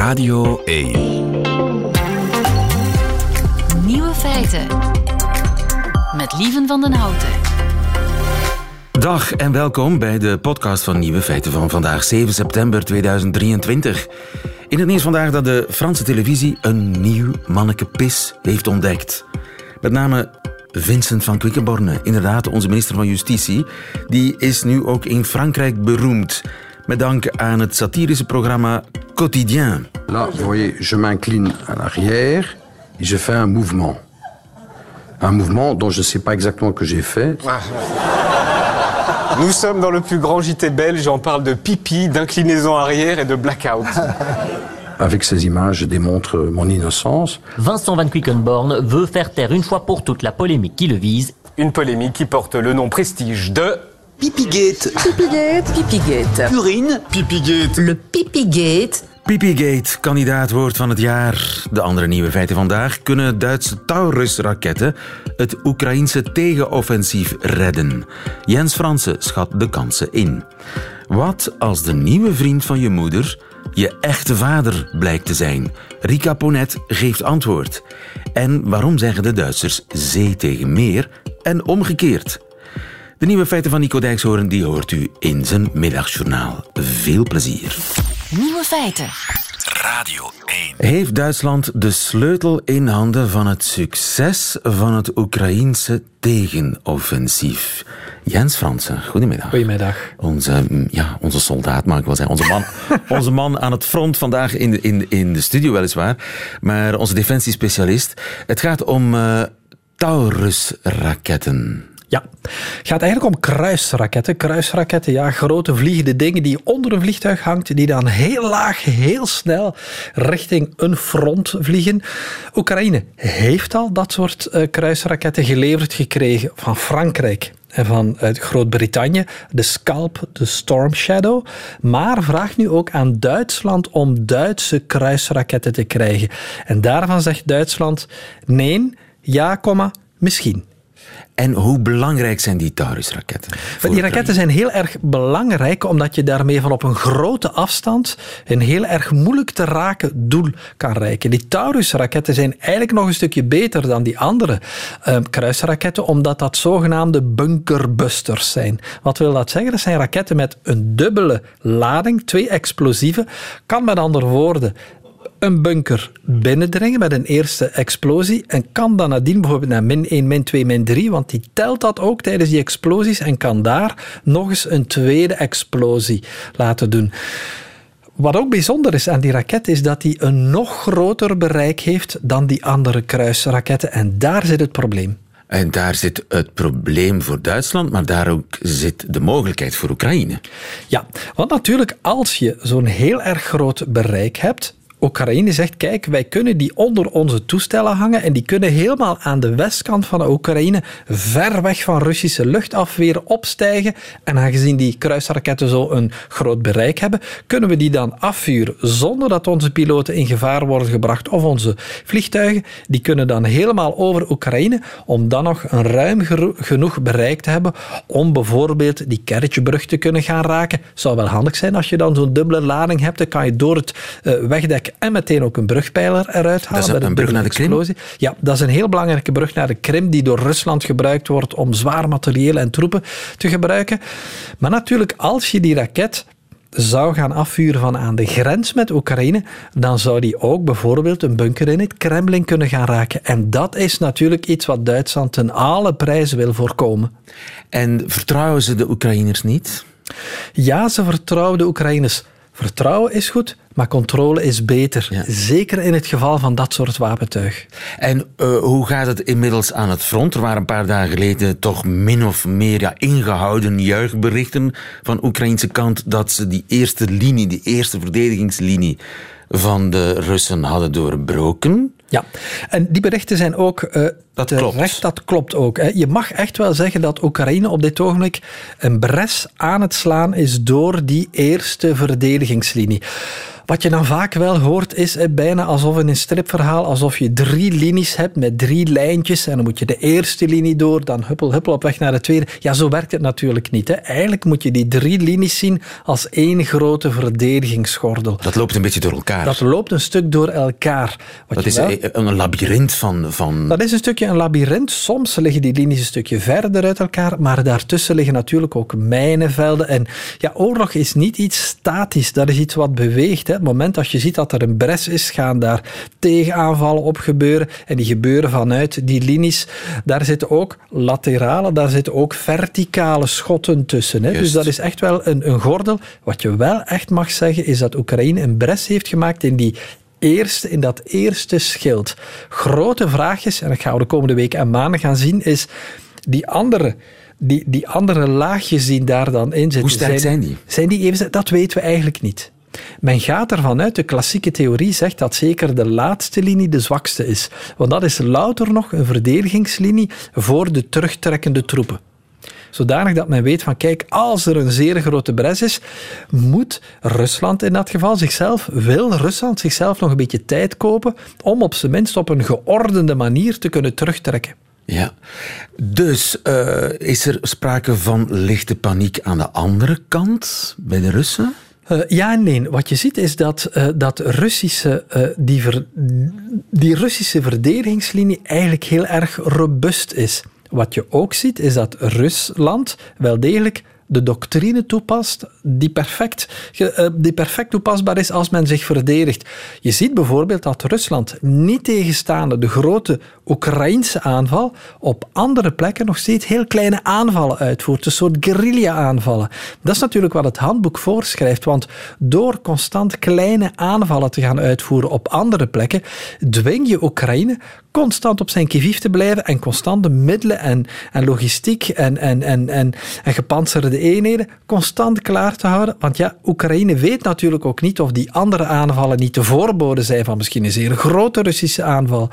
Radio 1. Nieuwe feiten. Met Lieven van den Houten. Dag en welkom bij de podcast van Nieuwe Feiten van vandaag 7 september 2023. In het nieuws vandaag dat de Franse televisie een nieuw manneke pis heeft ontdekt. Met name Vincent van Quickenborne, inderdaad onze minister van Justitie, die is nu ook in Frankrijk beroemd. Met dank aan het satirische programma Quotidien. Là, vous voyez, je m'incline à l'arrière et je fais un mouvement. Un mouvement dont je ne sais pas exactement que j'ai fait. Nous sommes dans le plus grand JT belge, on parle de pipi, d'inclinaison arrière et de blackout. Avec ces images, je démontre mon innocence. Vincent Van Quickenborn veut faire taire une fois pour toutes la polémique qui le vise. Une polémique qui porte le nom prestige de... Pipigate. Pipigate. Pipigate. Urine. Pipigate. Le Pipigate. Pipigate, kandidaatwoord van het jaar. De andere nieuwe feiten vandaag. Kunnen Duitse Taurus-raketten het Oekraïnse tegenoffensief redden? Jens Fransen schat de kansen in. Wat als de nieuwe vriend van je moeder je echte vader blijkt te zijn? Rika Ponet geeft antwoord. En waarom zeggen de Duitsers zee tegen meer en omgekeerd? De nieuwe feiten van Nico Dijkshoorn die hoort u in zijn middagjournaal. Veel plezier. Nieuwe feiten. Radio 1. Heeft Duitsland de sleutel in handen van het succes van het Oekraïense tegenoffensief? Jens Fransen, goedemiddag. Goedemiddag. Onze, mm, ja, onze soldaat, mag ik wel zeggen. Onze man, onze man aan het front vandaag in de, in, in de studio weliswaar. Maar onze defensiespecialist. Het gaat om eh Taurus-raketten. Ja, het gaat eigenlijk om kruisraketten. Kruisraketten, ja, grote vliegende dingen die onder een vliegtuig hangt, die dan heel laag, heel snel richting een front vliegen. Oekraïne heeft al dat soort eh, kruisraketten geleverd gekregen van Frankrijk en van Groot-Brittannië, de Scalp, de Storm Shadow, maar vraagt nu ook aan Duitsland om Duitse kruisraketten te krijgen. En daarvan zegt Duitsland nee, ja, misschien. En hoe belangrijk zijn die Taurus-raketten? Die raketten zijn heel erg belangrijk omdat je daarmee van op een grote afstand een heel erg moeilijk te raken doel kan reiken. Die Taurus-raketten zijn eigenlijk nog een stukje beter dan die andere eh, kruisraketten omdat dat zogenaamde bunkerbusters zijn. Wat wil dat zeggen? Dat zijn raketten met een dubbele lading, twee explosieven. Kan met andere woorden een bunker binnendringen met een eerste explosie en kan dan nadien bijvoorbeeld naar min 1, min 2, min 3, want die telt dat ook tijdens die explosies en kan daar nog eens een tweede explosie laten doen. Wat ook bijzonder is aan die raket is dat die een nog groter bereik heeft dan die andere kruisraketten en daar zit het probleem. En daar zit het probleem voor Duitsland, maar daar ook zit de mogelijkheid voor Oekraïne. Ja, want natuurlijk als je zo'n heel erg groot bereik hebt, Oekraïne zegt, kijk, wij kunnen die onder onze toestellen hangen en die kunnen helemaal aan de westkant van Oekraïne, ver weg van Russische luchtafweer, opstijgen. En aangezien die kruisraketten zo een groot bereik hebben, kunnen we die dan afvuren zonder dat onze piloten in gevaar worden gebracht of onze vliegtuigen. Die kunnen dan helemaal over Oekraïne om dan nog een ruim genoeg bereik te hebben om bijvoorbeeld die Kertjebrug te kunnen gaan raken. Zou wel handig zijn als je dan zo'n dubbele lading hebt, dan kan je door het eh, en meteen ook een brugpijler eruit halen. Dat is een brug naar de Krim? Ja, dat is een heel belangrijke brug naar de Krim die door Rusland gebruikt wordt om zwaar materieel en troepen te gebruiken. Maar natuurlijk, als je die raket zou gaan afvuren van aan de grens met Oekraïne, dan zou die ook bijvoorbeeld een bunker in het Kremlin kunnen gaan raken. En dat is natuurlijk iets wat Duitsland ten alle prijzen wil voorkomen. En vertrouwen ze de Oekraïners niet? Ja, ze vertrouwen de Oekraïners. Vertrouwen is goed, maar controle is beter. Ja. Zeker in het geval van dat soort wapentuig. En eh, hoe gaat het inmiddels aan het front? Er waren een paar dagen geleden toch min of meer ja, ingehouden juichberichten van Oekraïnse kant dat ze die eerste linie, die eerste verdedigingslinie van de Russen hadden doorbroken. Ja, en die berichten zijn ook eh Dat terecht, klopt. Dat klopt ook. Hè. Je mag echt wel zeggen dat Oekraïne op dit ogenblik een bres aan het slaan is door die eerste verdedigingslinie. Wat je dan vaak wel hoort is eh, bijna alsof in een stripverhaal, alsof je drie linies hebt met drie lijntjes en dan moet je de eerste linie door, dan huppel huppel op weg naar de tweede. Ja, zo werkt het natuurlijk niet. Hè. Eigenlijk moet je die drie linies zien als één grote verdedigingsgordel. Dat loopt een beetje door elkaar. Dat loopt een stuk door elkaar. Wat dat is wel- een een labyrint van... van... dat is een stukje een labyrint. Soms liggen die linies een stukje verder uit elkaar, maar daartussen liggen natuurlijk ook mijnenvelden. En ja, oorlog is niet iets statisch, dat is iets wat beweegt. Hè. Het moment dat je ziet dat er een bres is, gaan daar tegenaanvallen op gebeuren. En die gebeuren vanuit die linies. Daar zitten ook laterale, daar zitten ook verticale schotten tussen. Hè. Dus dat is echt wel een, een gordel. Wat je wel echt mag zeggen, is dat Oekraïne een bres heeft gemaakt in die eerste, in dat eerste schild. Grote vraag is, en dat gaan we de komende weken en maanden gaan zien, is die andere, die, die andere laagjes die daar dan in zitten. Hoe sterk zijn die? Zijn die even, dat weten we eigenlijk niet. Men gaat ervan uit, de klassieke theorie zegt dat zeker de laatste linie de zwakste is. Want dat is louter nog een verdedigingslinie voor de terugtrekkende troepen. Zodanig dat men weet van, kijk, als er een zeer grote bres is, moet Rusland in dat geval zichzelf, wil Rusland zichzelf nog een beetje tijd kopen om op zijn minst op een geordende manier te kunnen terugtrekken. Ja. Dus eh, is er sprake van lichte paniek aan de andere kant, bij de Russen? Eh, ja en nee. Wat je ziet is dat, eh, dat Russische, eh, die, die Russische verdedigingslinie eigenlijk heel erg robuust is. Wat je ook ziet is dat Rusland wel degelijk de doctrine toepast die perfect, eh, die perfect toepasbaar is als men zich verdedigt. Je ziet bijvoorbeeld dat Rusland, niet tegenstaande de grote Oekraïnse aanval, op andere plekken nog steeds heel kleine aanvallen uitvoert. Een soort guerrilla-aanvallen. Dat is natuurlijk wat het handboek voorschrijft, want door constant kleine aanvallen te gaan uitvoeren op andere plekken, dwing je Oekraïne constant op zijn kivief te blijven en constante middelen en, en logistiek en, en, en, en, en gepantserde eenheden constant klaar te houden. Want ja, Oekraïne weet natuurlijk ook niet of die andere aanvallen niet de voorbode zijn van misschien een zeer grote Russische aanval.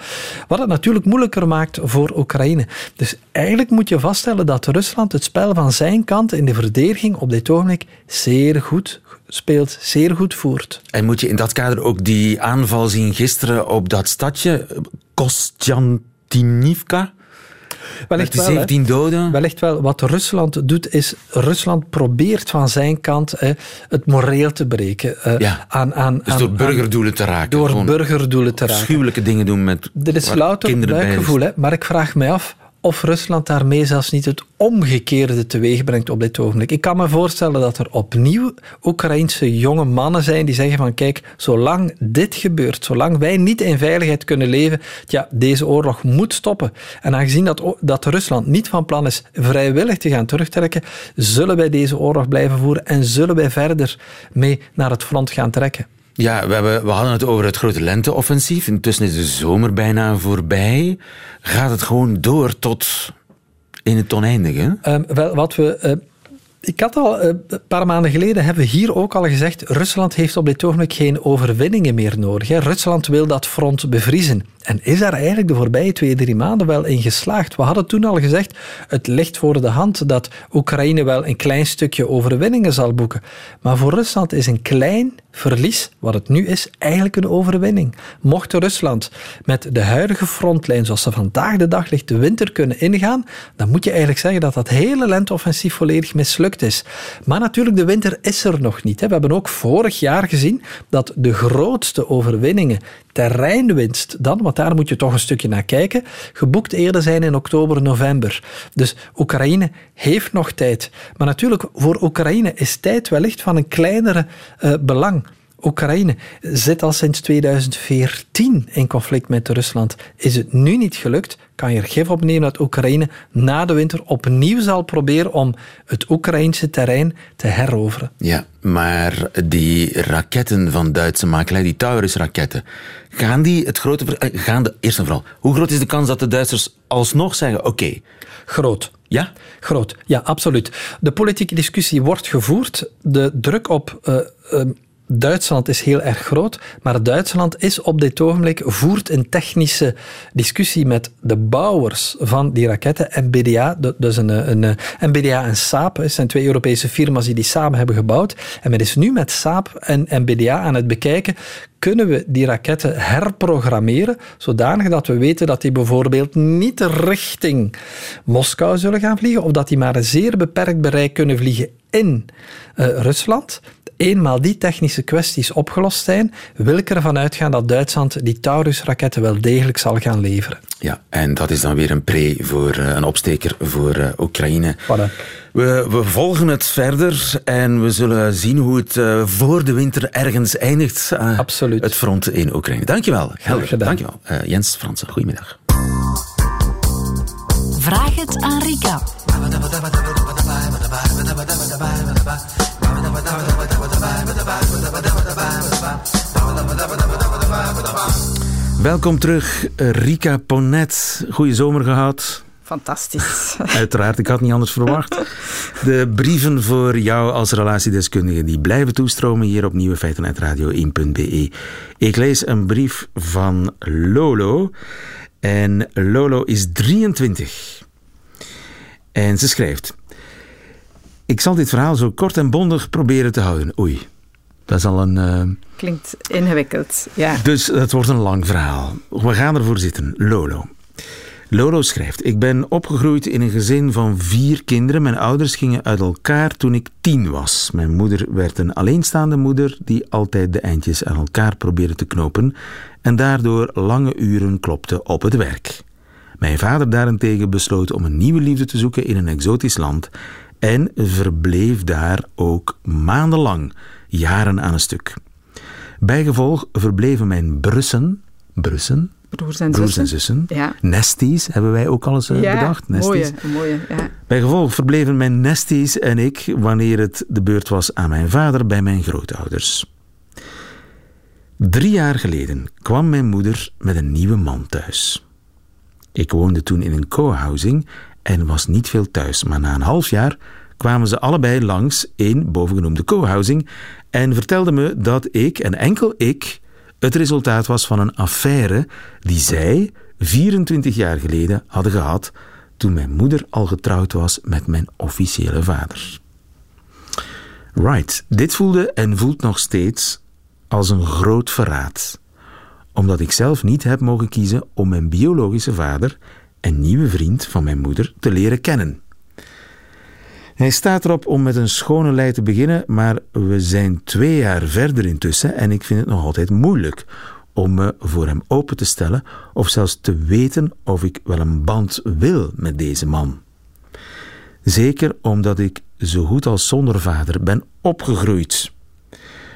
Wat het natuurlijk moeilijker maakt voor Oekraïne. Dus eigenlijk moet je vaststellen dat Rusland het spel van zijn kant in de verdediging op dit ogenblik zeer goed speelt, zeer goed voert. En moet je in dat kader ook die aanval zien gisteren op dat stadje, Kostjantinivka? Met de wel, hè. 17 doden? Wellicht wel. Wat Rusland doet, is Rusland probeert van zijn kant het moreel te breken. eh, Ja. aan, aan, Dus aan- door aan- burgerdoelen te raken. door burgerdoelen te raken. Afschuwelijke dingen doen met Dit is louter kinderen buikgevoel, hè? maar ik vraag mij af of Rusland daarmee zelfs niet het omgekeerde teweeg brengt op dit ogenblik. Ik kan me voorstellen dat er opnieuw Oekraïnse jonge mannen zijn die zeggen van kijk, zolang dit gebeurt, zolang wij niet in veiligheid kunnen leven, ja, deze oorlog moet stoppen. En aangezien dat, dat Rusland niet van plan is vrijwillig te gaan terugtrekken, zullen wij deze oorlog blijven voeren en zullen wij verder mee naar het front gaan trekken. Ja, we, hebben, we hadden het over het grote lenteoffensief. Intussen is de zomer bijna voorbij. Gaat het gewoon door tot in het oneindige? Ehm, wel, wat we. eh, ik had al eh, een paar maanden geleden hebben we hier ook al gezegd: Rusland heeft op dit ogenblik geen overwinningen meer nodig. Rusland wil dat front bevriezen. En is daar eigenlijk de voorbije twee, drie maanden wel in geslaagd? We hadden toen al gezegd: het ligt voor de hand dat Oekraïne wel een klein stukje overwinningen zal boeken. Maar voor Rusland is een klein verlies, wat het nu is, eigenlijk een overwinning. Mocht Rusland met de huidige frontlijn, zoals ze vandaag de dag ligt, de winter kunnen ingaan, dan moet je eigenlijk zeggen dat dat hele lenteoffensief volledig mislukt is. Maar natuurlijk, de winter is er nog niet. hè. We hebben ook vorig jaar gezien dat de grootste overwinningen, terreinwinst dan, want daar moet je toch een stukje naar kijken, geboekt eerder zijn in oktober, november. Dus Oekraïne heeft nog tijd. Maar natuurlijk, voor Oekraïne is tijd wellicht van een kleinere eh, belang. Oekraïne zit al sinds 2014 in conflict met Rusland. Is het nu niet gelukt, kan je er gif op nemen dat Oekraïne na de winter opnieuw zal proberen om het Oekraïnse terrein te heroveren. Ja, maar die raketten van Duitse makelij, die Taurus-raketten, gaan die het grote... eh, Gaan de, eerst en vooral, hoe groot is de kans dat de Duitsers alsnog zeggen, oké, Groot. ja? Groot, ja, absoluut. De politieke discussie wordt gevoerd. De druk op eh, eh, Duitsland is heel erg groot, maar Duitsland is op dit ogenblik voert een technische discussie met de bouwers van die raketten. MBDA, dus een, een, MBDA en Saab, zijn twee Europese firma's die die samen hebben gebouwd. En men is nu met Saab en MBDA aan het bekijken, kunnen we die raketten herprogrammeren, zodanig dat we weten dat die bijvoorbeeld niet richting Moskou zullen gaan vliegen, of dat die maar een zeer beperkt bereik kunnen vliegen in uh, Rusland. Eenmaal die technische kwesties opgelost zijn, wil ik ervan uitgaan dat Duitsland die Taurus-raketten wel degelijk zal gaan leveren. Ja, en dat is dan weer een pre voor uh, een opsteker voor uh, Oekraïne. Voilà. We, we, volgen het verder en we zullen zien hoe het uh, voor de winter ergens eindigt. Absoluut. Het front in Oekraïne. Dankjewel, Helder. Dankjewel. Jens Fransen, goedemiddag. Vraag het aan Rika. Welkom terug, Rika Ponet. Goeie zomer gehad. Fantastisch. Uiteraard, ik had niet anders verwacht. De brieven voor jou als relatiedeskundige die blijven toestromen hier op Nieuwe Feiten Radio1.be. Ik lees een brief van Lolo. En Lolo is 23. En ze schrijft: Ik zal dit verhaal zo kort en bondig proberen te houden. Oei, dat is al een. Uh... Klinkt ingewikkeld, ja. Dus het wordt een lang verhaal. We gaan ervoor zitten. Lolo. Lolo schrijft: Ik ben opgegroeid in een gezin van vier kinderen. Mijn ouders gingen uit elkaar toen ik tien was. Mijn moeder werd een alleenstaande moeder die altijd de eindjes aan elkaar probeerde te knopen en daardoor lange uren klopte op het werk. Mijn vader daarentegen besloot om een nieuwe liefde te zoeken in een exotisch land en verbleef daar ook maandenlang, jaren aan een stuk. Bijgevolg verbleven mijn brussen, brussen, broers en broers zussen, en zussen ja. nesties hebben wij ook al eens uh, ja, bedacht. Nesties. Mooie, mooie, ja. Bijgevolg verbleven mijn nesties en ik, wanneer het de beurt was aan mijn vader, bij mijn grootouders. Drie jaar geleden kwam mijn moeder met een nieuwe man thuis. Ik woonde toen in een co-housing en was niet veel thuis, maar na een half jaar kwamen ze allebei langs in bovengenoemde co-housing en vertelden me dat ik, en enkel ik, het resultaat was van een affaire die zij 24 jaar geleden hadden gehad toen mijn moeder al getrouwd was met mijn officiële vader. Right, dit voelde en voelt nog steeds als een groot verraad, omdat ik zelf niet heb mogen kiezen om mijn biologische vader en nieuwe vriend van mijn moeder te leren kennen. Hij staat erop om met een schone lei te beginnen, maar we zijn twee jaar verder intussen en ik vind het nog altijd moeilijk om me voor hem open te stellen of zelfs te weten of ik wel een band wil met deze man. Zeker omdat ik zo goed als zonder vader ben opgegroeid.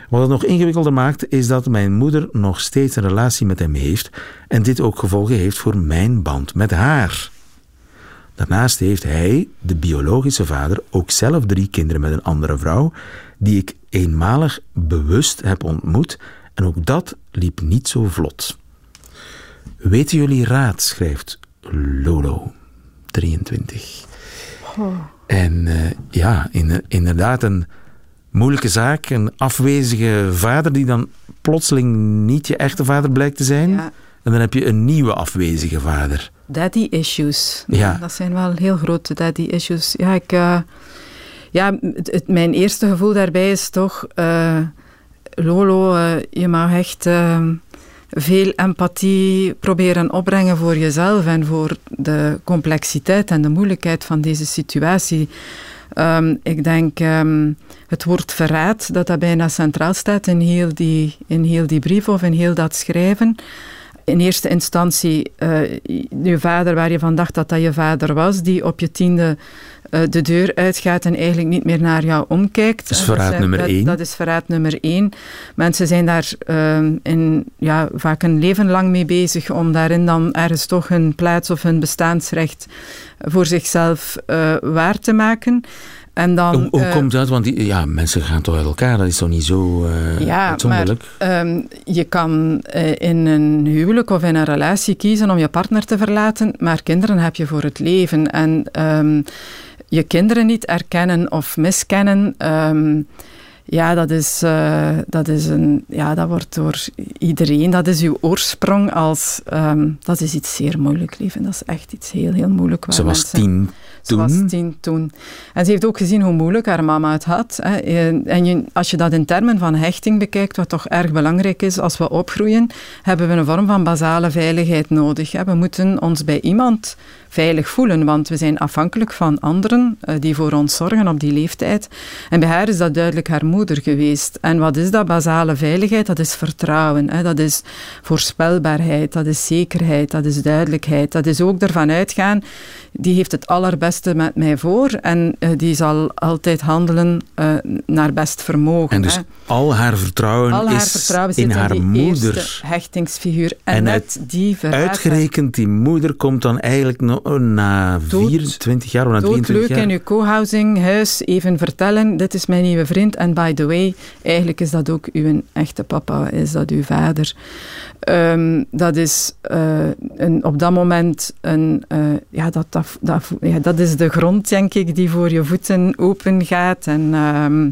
Wat het nog ingewikkelder maakt, is dat mijn moeder nog steeds een relatie met hem heeft en dit ook gevolgen heeft voor mijn band met haar. Daarnaast heeft hij, de biologische vader, ook zelf drie kinderen met een andere vrouw, die ik eenmalig bewust heb ontmoet, en ook dat liep niet zo vlot. Weten jullie raad, schrijft Lolo, 23. Oh. En uh, ja, in, inderdaad een moeilijke zaak. Een afwezige vader die dan plotseling niet je echte vader blijkt te zijn. Ja. En dan heb je een nieuwe afwezige vader. Daddy issues. Ja. Dat zijn wel heel grote daddy issues. Ja, ik, uh, ja het, het, mijn eerste gevoel daarbij is toch... Uh, Lolo, uh, je mag echt veel empathie proberen opbrengen voor jezelf en voor de complexiteit en de moeilijkheid van deze situatie. Um, ik denk um, het woord verraad, dat dat bijna centraal staat in heel, die, in heel die brief of in heel dat schrijven. In eerste instantie uh, je vader, waar je van dacht dat dat je vader was, die op je tiende uh, de deur uitgaat en eigenlijk niet meer naar jou omkijkt. Dat is verraad nummer dat, één. Dat is verraad nummer één. Mensen zijn daar uh, in, ja, vaak een leven lang mee bezig om daarin dan ergens toch hun plaats of hun bestaansrecht voor zichzelf waar te maken. En dan, hoe hoe uh, komt dat? Want die, ja, mensen gaan toch uit elkaar, dat is toch niet zo uh, ja, uitzonderlijk? Maar, um, je kan uh, in een huwelijk of in een relatie kiezen om je partner te verlaten, maar kinderen heb je voor het leven. En um, je kinderen niet erkennen of miskennen. Um, Ja, dat is, uh, dat is een... Ja, dat wordt door iedereen... Dat is uw oorsprong als... Um, dat is iets zeer moeilijk, leven. Dat is echt iets heel, heel moeilijk. Ze was mensen, tien ze was tien toen. En ze heeft ook gezien hoe moeilijk haar mama het had. Hè. En je, als je dat in termen van hechting bekijkt, wat toch erg belangrijk is als we opgroeien, hebben we een vorm van basale veiligheid nodig. We moeten ons bij iemand veilig voelen, want we zijn afhankelijk van anderen uh, die voor ons zorgen op die leeftijd. En bij haar is dat duidelijk haar moeder geweest. En wat is dat basale veiligheid? Dat is vertrouwen, hè? dat is voorspelbaarheid, dat is zekerheid, dat is duidelijkheid. Dat is ook ervan uitgaan, die heeft het allerbeste met mij voor en uh, die zal altijd handelen uh, naar best vermogen. En dus hè? al haar vertrouwen al haar is vertrouwen in haar die moeder. hechtingsfiguur. En, En uit- die Uitgerekend, die moeder komt dan eigenlijk nog na Dood- 24 jaar of na Doodleuk 23 in jaar. uw co-housing huis even vertellen, dit is mijn nieuwe vriend en by the way, eigenlijk is dat ook uw echte papa, is dat uw vader. Ehm, dat is eh, een, op dat moment een, eh, ja, dat, dat, dat, ja, dat is de grond, denk ik, die voor je voeten open gaat en... ehm,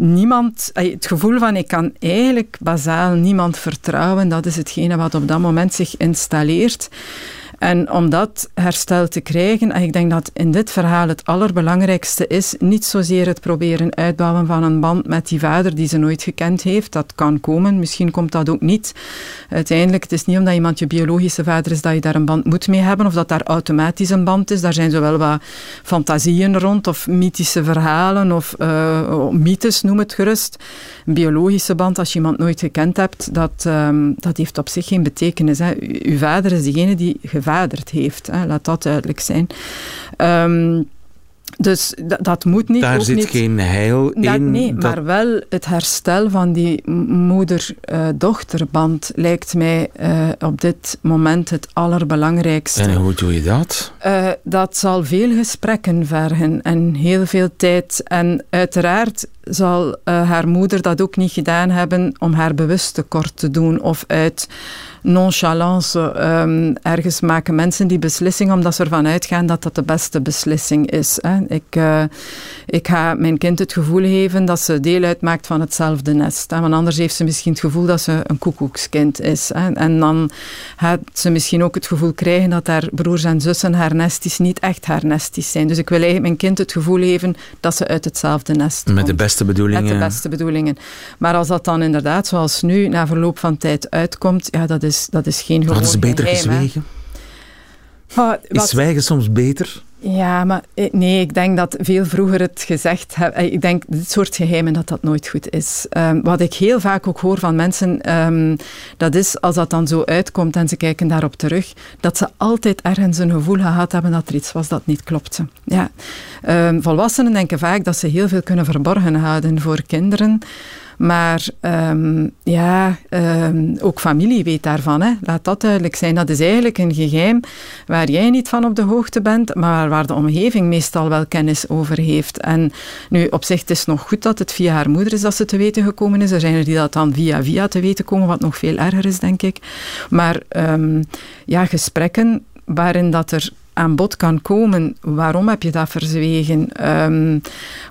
Niemand, eh, het gevoel van ik kan eigenlijk bazaal niemand vertrouwen, dat is hetgene wat op dat moment zich installeert. En om dat herstel te krijgen, en ik denk dat in dit verhaal het allerbelangrijkste is, niet zozeer het proberen uitbouwen van een band met die vader die ze nooit gekend heeft. Dat kan komen, misschien komt dat ook niet. Uiteindelijk, het is niet omdat iemand je biologische vader is dat je daar een band moet mee hebben, of dat daar automatisch een band is. Daar zijn zowel wat fantasieën rond, of mythische verhalen, of uh, mythes, noem het gerust. Een biologische band, als je iemand nooit gekend hebt, dat, um, dat heeft op zich geen betekenis. Hè. Uw vader is degene die heeft. Hè. Laat dat duidelijk zijn. Um, dus dat, moet niet. Daar zit niet, geen heil dat, in. Nee, dat- maar wel het herstel van die moeder-dochterband lijkt mij uh, op dit moment het allerbelangrijkste. En hoe doe je dat? Uh, dat zal veel gesprekken vergen en heel veel tijd. En uiteraard zal uh, haar moeder dat ook niet gedaan hebben om haar bewust tekort te doen of uit nonchalance. Um, ergens maken mensen die beslissing omdat ze ervan uitgaan dat dat de beste beslissing is. Hè. Ik, uh, ik ga mijn kind het gevoel geven dat ze deel uitmaakt van hetzelfde nest. Hè. Want anders heeft ze misschien het gevoel dat ze een koekoekskind is. Hè. En dan gaat ze misschien ook het gevoel krijgen dat haar broers en zussen haar nesties niet echt haar nesties zijn. Dus ik wil eigenlijk mijn kind het gevoel geven dat ze uit hetzelfde nest Met komt. de beste bedoelingen. Met de beste bedoelingen. Maar als dat dan inderdaad, zoals nu, na verloop van tijd uitkomt, ja, dat is, dat is geen gewoon Hadden ze beter gezwegen? Is zwijgen soms beter? Ja, maar eh, nee, ik denk dat veel vroeger het gezegd hebben. Ik denk dit soort geheimen dat dat nooit goed is. Ehm, wat ik heel vaak ook hoor van mensen, ehm, dat is als dat dan zo uitkomt en ze kijken daarop terug, dat ze altijd ergens een gevoel gehad hebben dat er iets was dat niet klopte. Ja. Ehm, volwassenen denken vaak dat ze heel veel kunnen verborgen houden voor kinderen. Maar um, ja, um, ook familie weet daarvan. Hè. Laat dat duidelijk zijn. Dat is eigenlijk een geheim waar jij niet van op de hoogte bent, maar waar de omgeving meestal wel kennis over heeft. En nu, op zich, het is nog goed dat het via haar moeder is dat ze te weten gekomen is. Er zijn er die dat dan via via te weten komen, wat nog veel erger is, denk ik. Maar um, ja, gesprekken waarin dat er aan bod kan komen. Waarom heb je dat verzwegen? Um,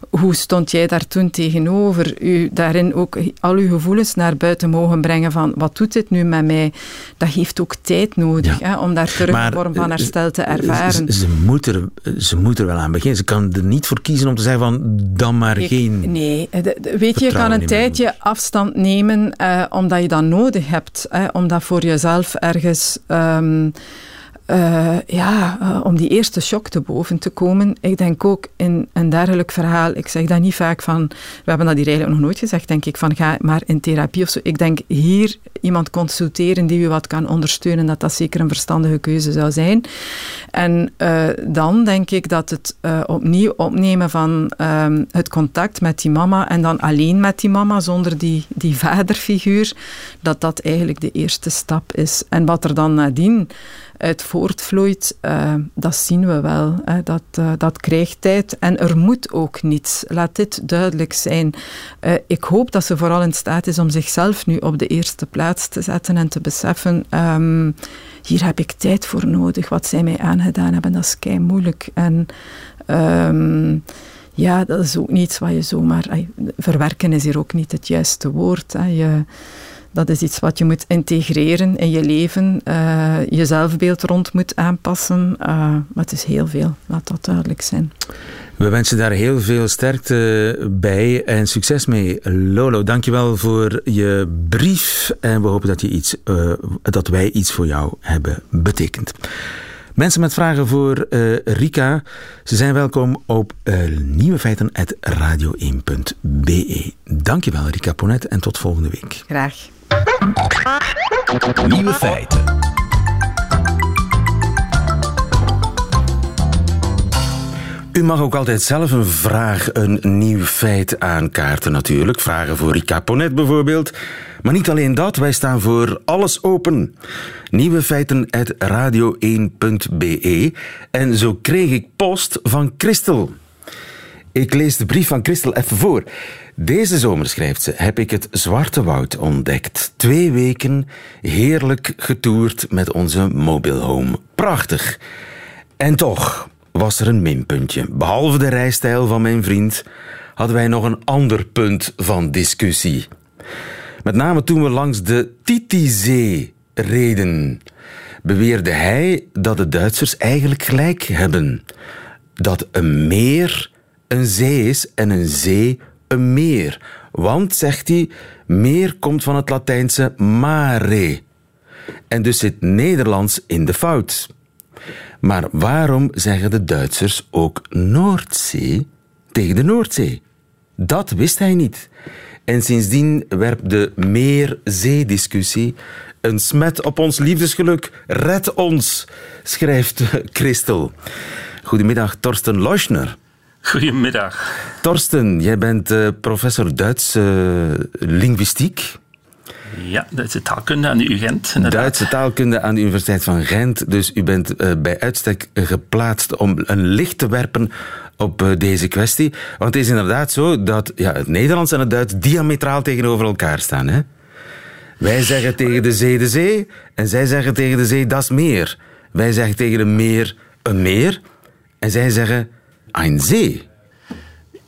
hoe stond jij daar toen tegenover? U daarin ook al uw gevoelens naar buiten mogen brengen van wat doet dit nu met mij? Dat heeft ook tijd nodig ja. hè, om daar terug een vorm van herstel te Ze, ervaren. ze, moet er, ze moet er wel aan beginnen. Ze kan er niet voor kiezen om te zeggen van dan maar Ik- geen... Nee, de- de- weet je, je kan een tijdje afstand nemen eh, omdat je dat nodig hebt. Hè, om dat voor jezelf ergens... ehm, eh, ja, eh, om die eerste shock te boven te komen. Ik denk ook in een dergelijk verhaal, ik zeg dat niet vaak van, we hebben dat hier eigenlijk nog nooit gezegd, denk ik, van ga maar in therapie of zo. Ik denk hier iemand consulteren die u wat kan ondersteunen, dat dat zeker een verstandige keuze zou zijn. En uh, dan denk ik dat het opnieuw opnemen van um, het contact met die mama en dan alleen met die mama zonder die, die vaderfiguur, dat dat eigenlijk de eerste stap is. En wat er dan nadien uit voortvloeit, uh, dat zien we wel. Hè. Dat, uh, dat krijgt tijd en er moet ook niets. Laat dit duidelijk zijn. Uh, ik hoop dat ze vooral in staat is om zichzelf nu op de eerste plaats te zetten en te beseffen. Um, hier heb ik tijd voor nodig. Wat zij mij aangedaan hebben, dat is kei moeilijk. En um, ja, dat is ook niets wat je zomaar... verwerken is hier ook niet het juiste woord. Je, dat is iets wat je moet integreren in je leven, eh, je zelfbeeld rond moet aanpassen. eh, maar het is heel veel, laat dat duidelijk zijn. We wensen daar heel veel sterkte bij en succes mee. Lolo, dankjewel voor je brief. En we hopen dat, je iets, eh, dat wij iets voor jou hebben betekend. Mensen met vragen voor Rika, ze zijn welkom op uh, nieuwefeiten.radio1.be. Dankjewel Rika Ponet en tot volgende week. Graag. Nieuwe feiten. U mag ook altijd zelf een vraag, een nieuw feit aankaarten natuurlijk. Vragen voor Rika Ponet bijvoorbeeld. Maar niet alleen dat, wij staan voor alles open. Nieuwe feiten uit radio1.be. En zo kreeg ik post van Christel. Ik lees de brief van Christel even voor. Deze zomer, schrijft ze, heb ik het Zwarte Woud ontdekt. Twee weken heerlijk getoerd met onze mobile home. Prachtig. En toch was er een minpuntje. Behalve de rijstijl van mijn vriend hadden wij nog een ander punt van discussie. Met name toen we langs de Titisee reden, beweerde hij dat de Duitsers eigenlijk gelijk hebben. Dat een meer een zee is en een zee een meer. Want, zegt hij, meer komt van het Latijnse mare. En dus zit Nederlands in de fout. Maar waarom zeggen de Duitsers ook Noordzee tegen de Noordzee? Dat wist hij niet. En sindsdien werpt de meer-zee-discussie een smet op ons liefdesgeluk. Red ons, schrijft Christel. Goedemiddag, Torsten Leuschner. Goedemiddag. Torsten, jij bent uh, professor Duitse uh, linguïstiek. Ja, Duitse taalkunde aan de UGent. Inderdaad. Duitse taalkunde aan de Universiteit van Gent. Dus u bent uh, bij uitstek geplaatst om een licht te werpen op deze kwestie. Want het is inderdaad zo dat ja, het Nederlands en het Duits diametraal tegenover elkaar staan. Hè? Wij zeggen tegen de zee de zee en zij zeggen tegen de zee dat is meer. Wij zeggen tegen een meer een meer en zij zeggen een zee.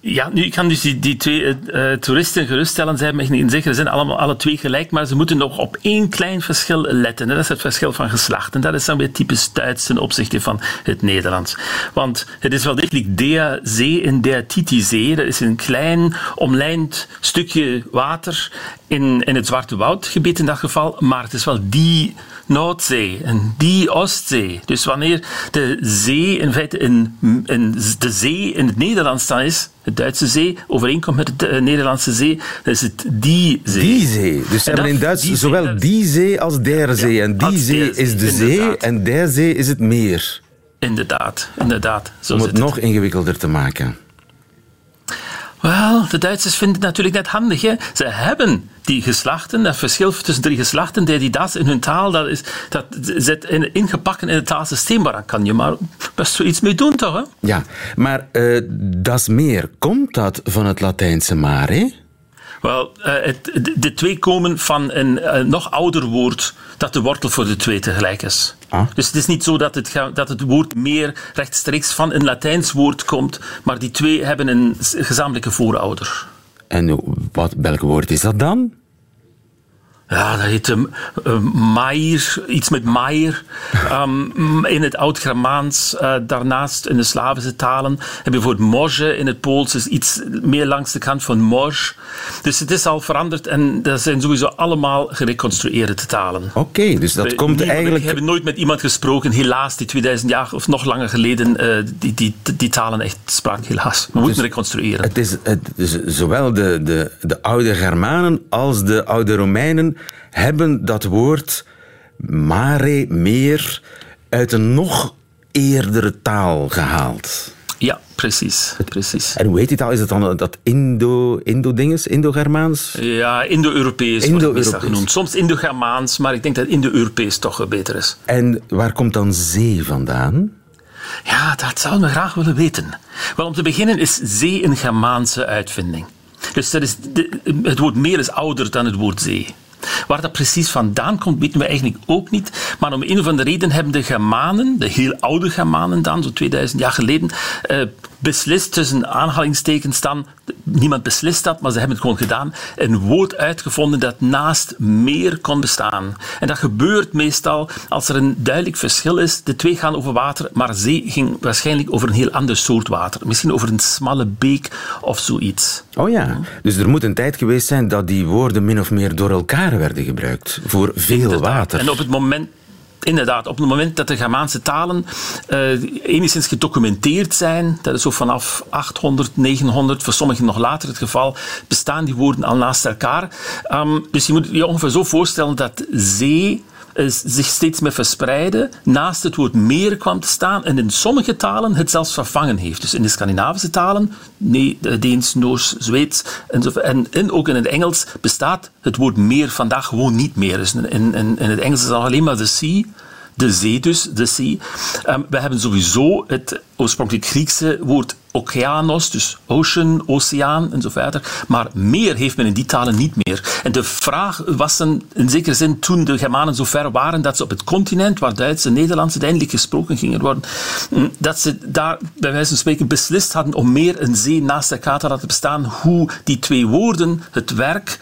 Ja, nu kan dus die, twee uh, toeristen geruststellen. Zij hebben in ze zijn allemaal alle twee gelijk, maar ze moeten nog op één klein verschil letten. Dat is het verschil van geslacht. En dat is dan weer typisch Duits ten opzichte van het Nederlands. Want het is wel degelijk der zee en der Titisee. Dat is een klein omlijnd stukje water in, in het Zwarte Woudgebied in dat geval. Maar het is wel die Noordzee en die Oostzee. Dus wanneer de zee in feite in, in de zee in het Nederlands dan is, de Duitse zee, overeenkomt met de Nederlandse zee, dan is het die zee. Die zee. Dus ze hebben in Duits die zowel zee, die zee als der zee. Ja, en die zee is de zee inderdaad. en der zee is het meer. Inderdaad, inderdaad. Zo Om het, het nog ingewikkelder te maken. Wel, de Duitsers vinden het natuurlijk net handig. Hè? Ze hebben die geslachten, dat verschil tussen drie geslachten, die, die das in hun taal, dat, is, dat zit in, ingepakt in het taalsysteem, maar daar kan je maar best zoiets mee doen, toch? Hè? Ja, maar uh, dat meer, komt dat van het Latijnse mare? Wel, het, de, twee komen van een uh, nog ouder woord dat de wortel voor de twee tegelijk is. Ah. Dus het is niet zo dat het, dat het woord meer rechtstreeks van een Latijns woord komt, maar die twee hebben een gezamenlijke voorouder. En wat, welk woord is dat dan? Ja, dat heet um, uh, Maier, iets met Maier. Um, in het Oud-Germaans, uh, daarnaast in de Slavische talen heb je voor het Morge in het Pools is iets meer langs de kant van Morge. Dus het is al veranderd en dat zijn sowieso allemaal gereconstrueerde talen. Oké, okay, dus dat we, komt eigenlijk... We hebben nooit met iemand gesproken, helaas, die 2000 jaar of nog langer geleden uh, die, die, die talen echt sprak, helaas. We dus moeten reconstrueren. Het is, het is zowel de, de, de oude Germanen als de oude Romeinen hebben dat woord mare, meer, uit een nog eerdere taal gehaald. Ja, precies. precies. En hoe heet die taal? Is het dan dat Indo, Indo-dinges, Indo-Germaans? Ja, Indo-Europees Indo wordt genoemd. Soms Indo-Germaans, maar ik denk dat Indo-Europees toch beter is. En waar komt dan zee vandaan? Ja, dat zouden we graag willen weten. Wel, om te beginnen is zee een Germaanse uitvinding. Dus dat is het woord meer is ouder dan het woord zee. Waar dat precies vandaan komt, weten we eigenlijk ook niet. Maar om een of andere reden hebben de Germanen, de heel oude Germanen dan, zo 2000 jaar geleden, eh, beslist tussen aanhalingstekens dan, niemand beslist dat, maar ze hebben het gewoon gedaan, een woord uitgevonden dat naast meer kon bestaan. En dat gebeurt meestal als er een duidelijk verschil is. De twee gaan over water, maar zee ging waarschijnlijk over een heel ander soort water. Misschien over een smalle beek of zoiets. Oh ja, dus er moet een tijd geweest zijn dat die woorden min of meer door elkaar werden gebruikt voor veel water. En op het moment Inderdaad, op het moment dat de Germaanse talen uh, enigszins gedocumenteerd zijn, dat is zo vanaf 800, 900, voor sommigen nog later het geval, bestaan die woorden al naast elkaar. Um, dus je moet je ongeveer zo voorstellen dat zee zich steeds meer verspreiden, naast het woord meer kwam te staan en in sommige talen het zelfs vervangen heeft. Dus in de Scandinavische talen, nee, Deens, Noors, Zweeds en, en, ook in het Engels bestaat het woord meer vandaag gewoon niet meer. Dus in, in, in het Engels is het alleen maar de sea de zee dus, de sea. Um, we hebben sowieso het oorspronkelijk Griekse woord okeanos, dus ocean, oceaan en zo verder. Maar meer heeft men in die talen niet meer. En de vraag was dan in zekere zin toen de Germanen zo ver waren dat ze op het continent, waar Duits en Nederlands uiteindelijk gesproken gingen worden, mm, dat ze daar bij wijze van spreken beslist hadden om meer een zee naast elkaar te laten bestaan, hoe die twee woorden het werk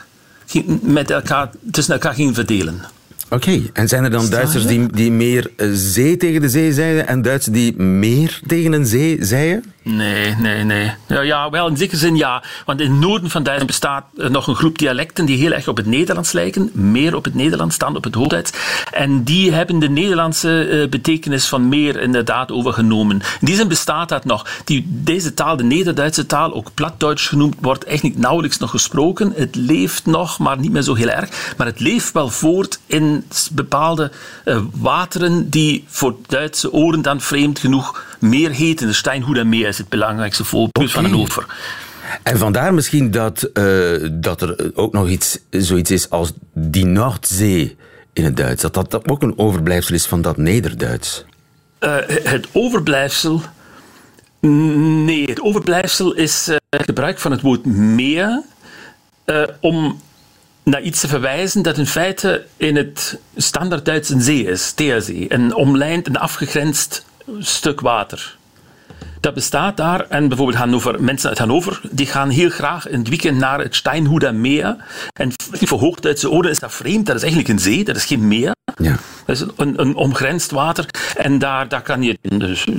met elkaar, tussen elkaar gingen verdelen. Oké, en zijn er dan Duitsers die, die meer eh, zee tegen de zee zeiden en Duitsers die meer tegen een zee zeiden? Nee, nee, nee. Ja, ja, wel in zekere zin ja. Want in het noorden van Duitsland bestaat nog een groep dialecten die heel erg op het Nederlands lijken. Meer op het Nederlands dan op het Hoogduits. En die hebben de Nederlandse uh, betekenis van meer inderdaad overgenomen. In die zin bestaat dat nog. Die, deze taal, de Nederduitse taal, ook Platduits genoemd, wordt eigenlijk nauwelijks nog gesproken. Het leeft nog, maar niet meer zo heel erg. Maar het leeft wel voort in bepaalde uh, wateren die voor Duitse oren dan vreemd genoeg meer heten. De Steinhoeder meer is het belangrijkste voorbeeld van een over. En vandaar misschien dat, uh, dat er ook nog iets, zoiets is als die Noordzee in het Duits. Dat dat ook een overblijfsel is van dat Nederduits. Uh, het overblijfsel. Nee, het overblijfsel is uh, het gebruik van het woord meer om naar iets te verwijzen dat in feite in het standaard Duits een zee is, Theerzee. Een omlijnd en afgegrensd stuk water. Dat bestaat daar. En bijvoorbeeld Hannover, mensen uit Hannover die gaan heel graag in het weekend naar het Steinhuder Meer. En voor Hoogduitse oren is dat vreemd. Dat is eigenlijk een zee, dat is geen meer. Ja. Dat is een, een omgrensd water. En daar, daar kan je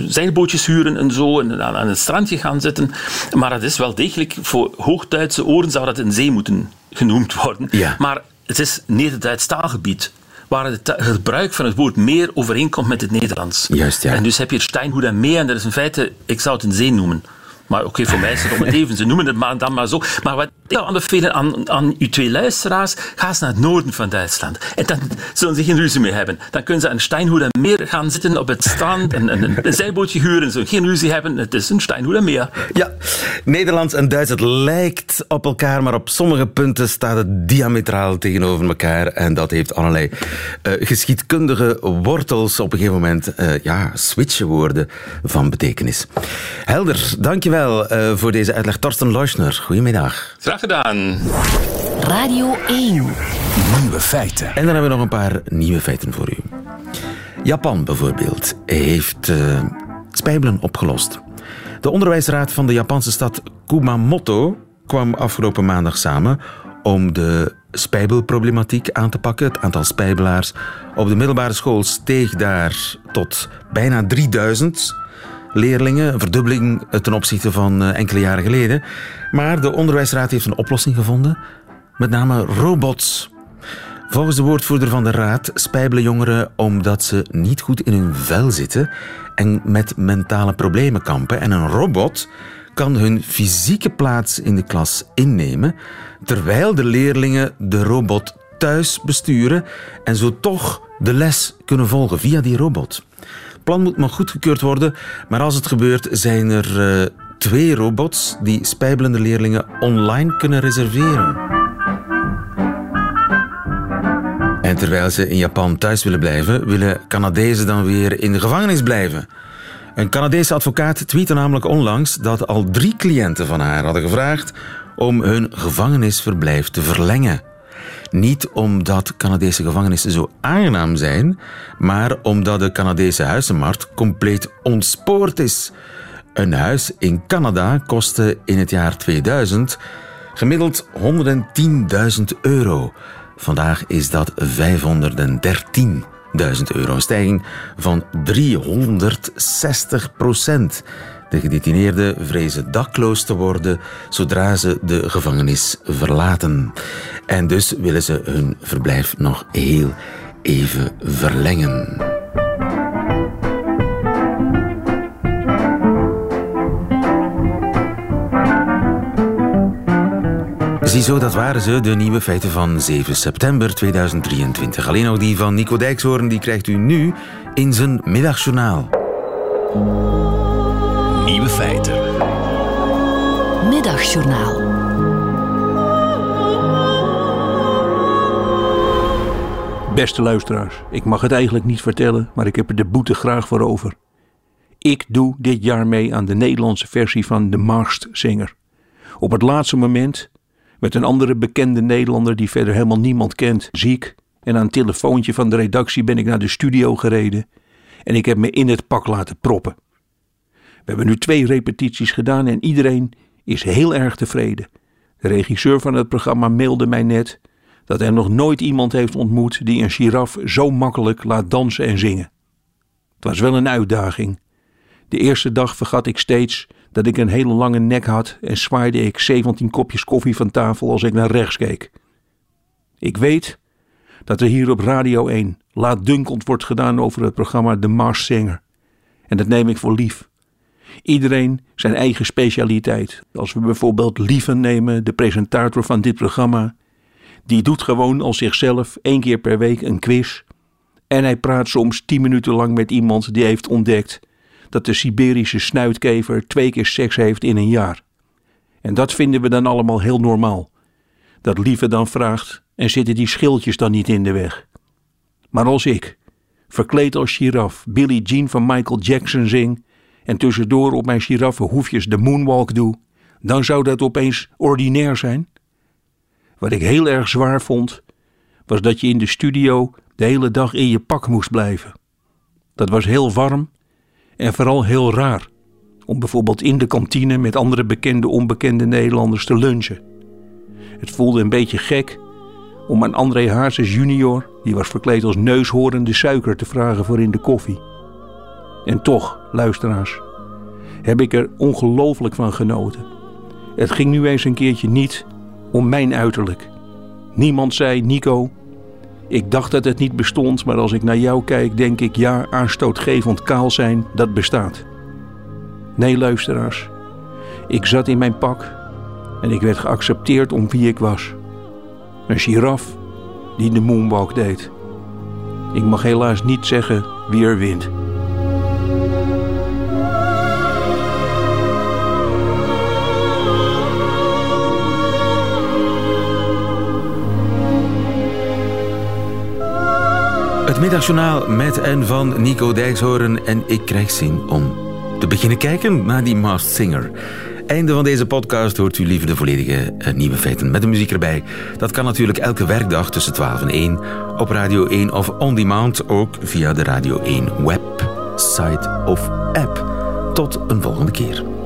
zeilbootjes huren en zo. En aan, aan het strandje gaan zitten. Maar dat is wel degelijk, voor Hoogduitse oren zou dat een zee moeten genoemd worden. Ja. Maar het is Neder-Duits taalgebied waar het gebruik van het woord meer overeenkomt met het Nederlands. Juist, ja. En dus heb je Steinhoed en Mee, en dat is in feite, ik zou het een zee noemen. Maar oké, voor mij is het om het even. Ze noemen het maar dan maar zo. Maar wat ik aanbevelen aan, aan uw twee luisteraars, ga eens naar het noorden van Duitsland. En dan zullen ze geen ruzie meer hebben. Dan kunnen ze aan Steinhoeder Meer gaan zitten op het strand en, en een, zeilbootje huren. Ze geen ruzie hebben. Het is een Steinhoeder Meer. Ja, Nederlands en Duits, het lijkt op elkaar, maar op sommige punten staat het diametraal tegenover elkaar. En dat heeft allerlei uh, geschiedkundige wortels. Op een gegeven moment, uh, ja, switchen woorden van betekenis. Helder, dankjewel dankjewel uh, voor deze uitleg. Torsten Leuschner, goedemiddag. Graag gedaan. Radio 1. Nieuwe feiten. En dan hebben we nog een paar nieuwe feiten voor u. Japan bijvoorbeeld heeft uh, spijbelen opgelost. De onderwijsraad van de Japanse stad Kumamoto kwam afgelopen maandag samen om de spijbelproblematiek aan te pakken. Het aantal spijbelaars op de middelbare school steeg daar tot bijna 3000 leerlingen. Een verdubbeling ten opzichte van eh, enkele jaren geleden. Maar de onderwijsraad heeft een oplossing gevonden. Met name robots. Volgens de woordvoerder van de raad spijbelen jongeren omdat ze niet goed in hun vel zitten en met mentale problemen kampen. En een robot kan hun fysieke plaats in de klas innemen, terwijl de leerlingen de robot thuis besturen en zo toch de les kunnen volgen via die robot plan moet nog goedgekeurd worden, maar als het gebeurt zijn er uh, twee robots die spijbelende leerlingen online kunnen reserveren. En terwijl ze in Japan thuis willen blijven, willen Canadezen dan weer in de gevangenis blijven. Een Canadese advocaat tweette namelijk onlangs dat al drie cliënten van haar hadden gevraagd om hun gevangenisverblijf te verlengen. Niet omdat Canadese gevangenissen zo aangenaam zijn, maar omdat de Canadese huizenmarkt compleet ontspoord is. Een huis in Canada kostte in het jaar 2000 gemiddeld 110.000 euro. Vandaag is dat 513 1000 euro. Een stijging van 360 procent. De gedetineerden vrezen dakloos te worden zodra ze de gevangenis verlaten. En dus willen ze hun verblijf nog heel even verlengen. Ziezo, dat waren ze, de nieuwe feiten van 7 september 2023. Alleen nog die van Nico Dijkshoorn, die krijgt u nu in zijn middagjournaal. Nieuwe feiten. Middagjournaal. Beste luisteraars, ik mag het eigenlijk niet vertellen, maar ik heb er de boete graag voor over. Ik doe dit jaar mee aan de Nederlandse versie van De Maagst Zinger. Op het laatste moment met een andere bekende Nederlander die verder helemaal niemand kent, ziek. En aan een telefoontje van de redactie ben ik naar de studio gereden en ik heb me in het pak laten proppen. We hebben nu twee repetities gedaan en iedereen is heel erg tevreden. De regisseur van het programma mailde mij net dat hij nog nooit iemand heeft ontmoet die een giraf zo makkelijk laat dansen en zingen. Het was wel een uitdaging. De eerste dag vergat ik steeds dat ik een hele lange nek had en zwaaide ik 17 kopjes koffie van tafel als ik naar rechts keek. Ik weet dat er hier op Radio 1 laatdunkend wordt gedaan over het programma The Mars Singer. En dat neem ik voor lief. Iedereen zijn eigen specialiteit. Als we bijvoorbeeld Lieven nemen, de presentator van dit programma, die doet gewoon als zichzelf één keer per week een quiz. En hij praat soms tien minuten lang met iemand die heeft ontdekt dat de Siberische snuitkever twee keer seks heeft in een jaar. En dat vinden we dan allemaal heel normaal. Dat Lieve dan vraagt: en zitten die schildjes dan niet in de weg? Maar als ik, verkleed als giraf, Billie Jean van Michael Jackson zing en tussendoor op mijn giraffenhoefjes de moonwalk doe, dan zou dat opeens ordinair zijn. Wat ik heel erg zwaar vond, was dat je in de studio de hele dag in je pak moest blijven. Dat was heel warm en vooral heel raar. Om bijvoorbeeld in de kantine met andere bekende onbekende Nederlanders te lunchen. Het voelde een beetje gek om aan André Hazes junior, die was verkleed als neushoorn, suiker te vragen voor in de koffie. En toch, luisteraars, heb ik er ongelooflijk van genoten. Het ging nu eens een keertje niet om mijn uiterlijk. Niemand zei, Nico, ik dacht dat het niet bestond, maar als ik naar jou kijk, denk ik ja, aanstootgevend kaal zijn, dat bestaat. Nee, luisteraars. Ik zat in mijn pak en ik werd geaccepteerd om wie ik was. Een giraf die de moonwalk deed. Ik mag helaas niet zeggen wie er wint. Het middagjournaal met en van Nico Dijkshoorn en ik krijg zin om te beginnen kijken naar die Masked Singer. Einde van deze podcast hoort u liever de volledige uh, nieuwe feiten met de muziek erbij. Dat kan natuurlijk elke werkdag tussen 12 en 1 op Radio 1 of on demand ook via de Radio 1 website of app. Tot een volgende keer.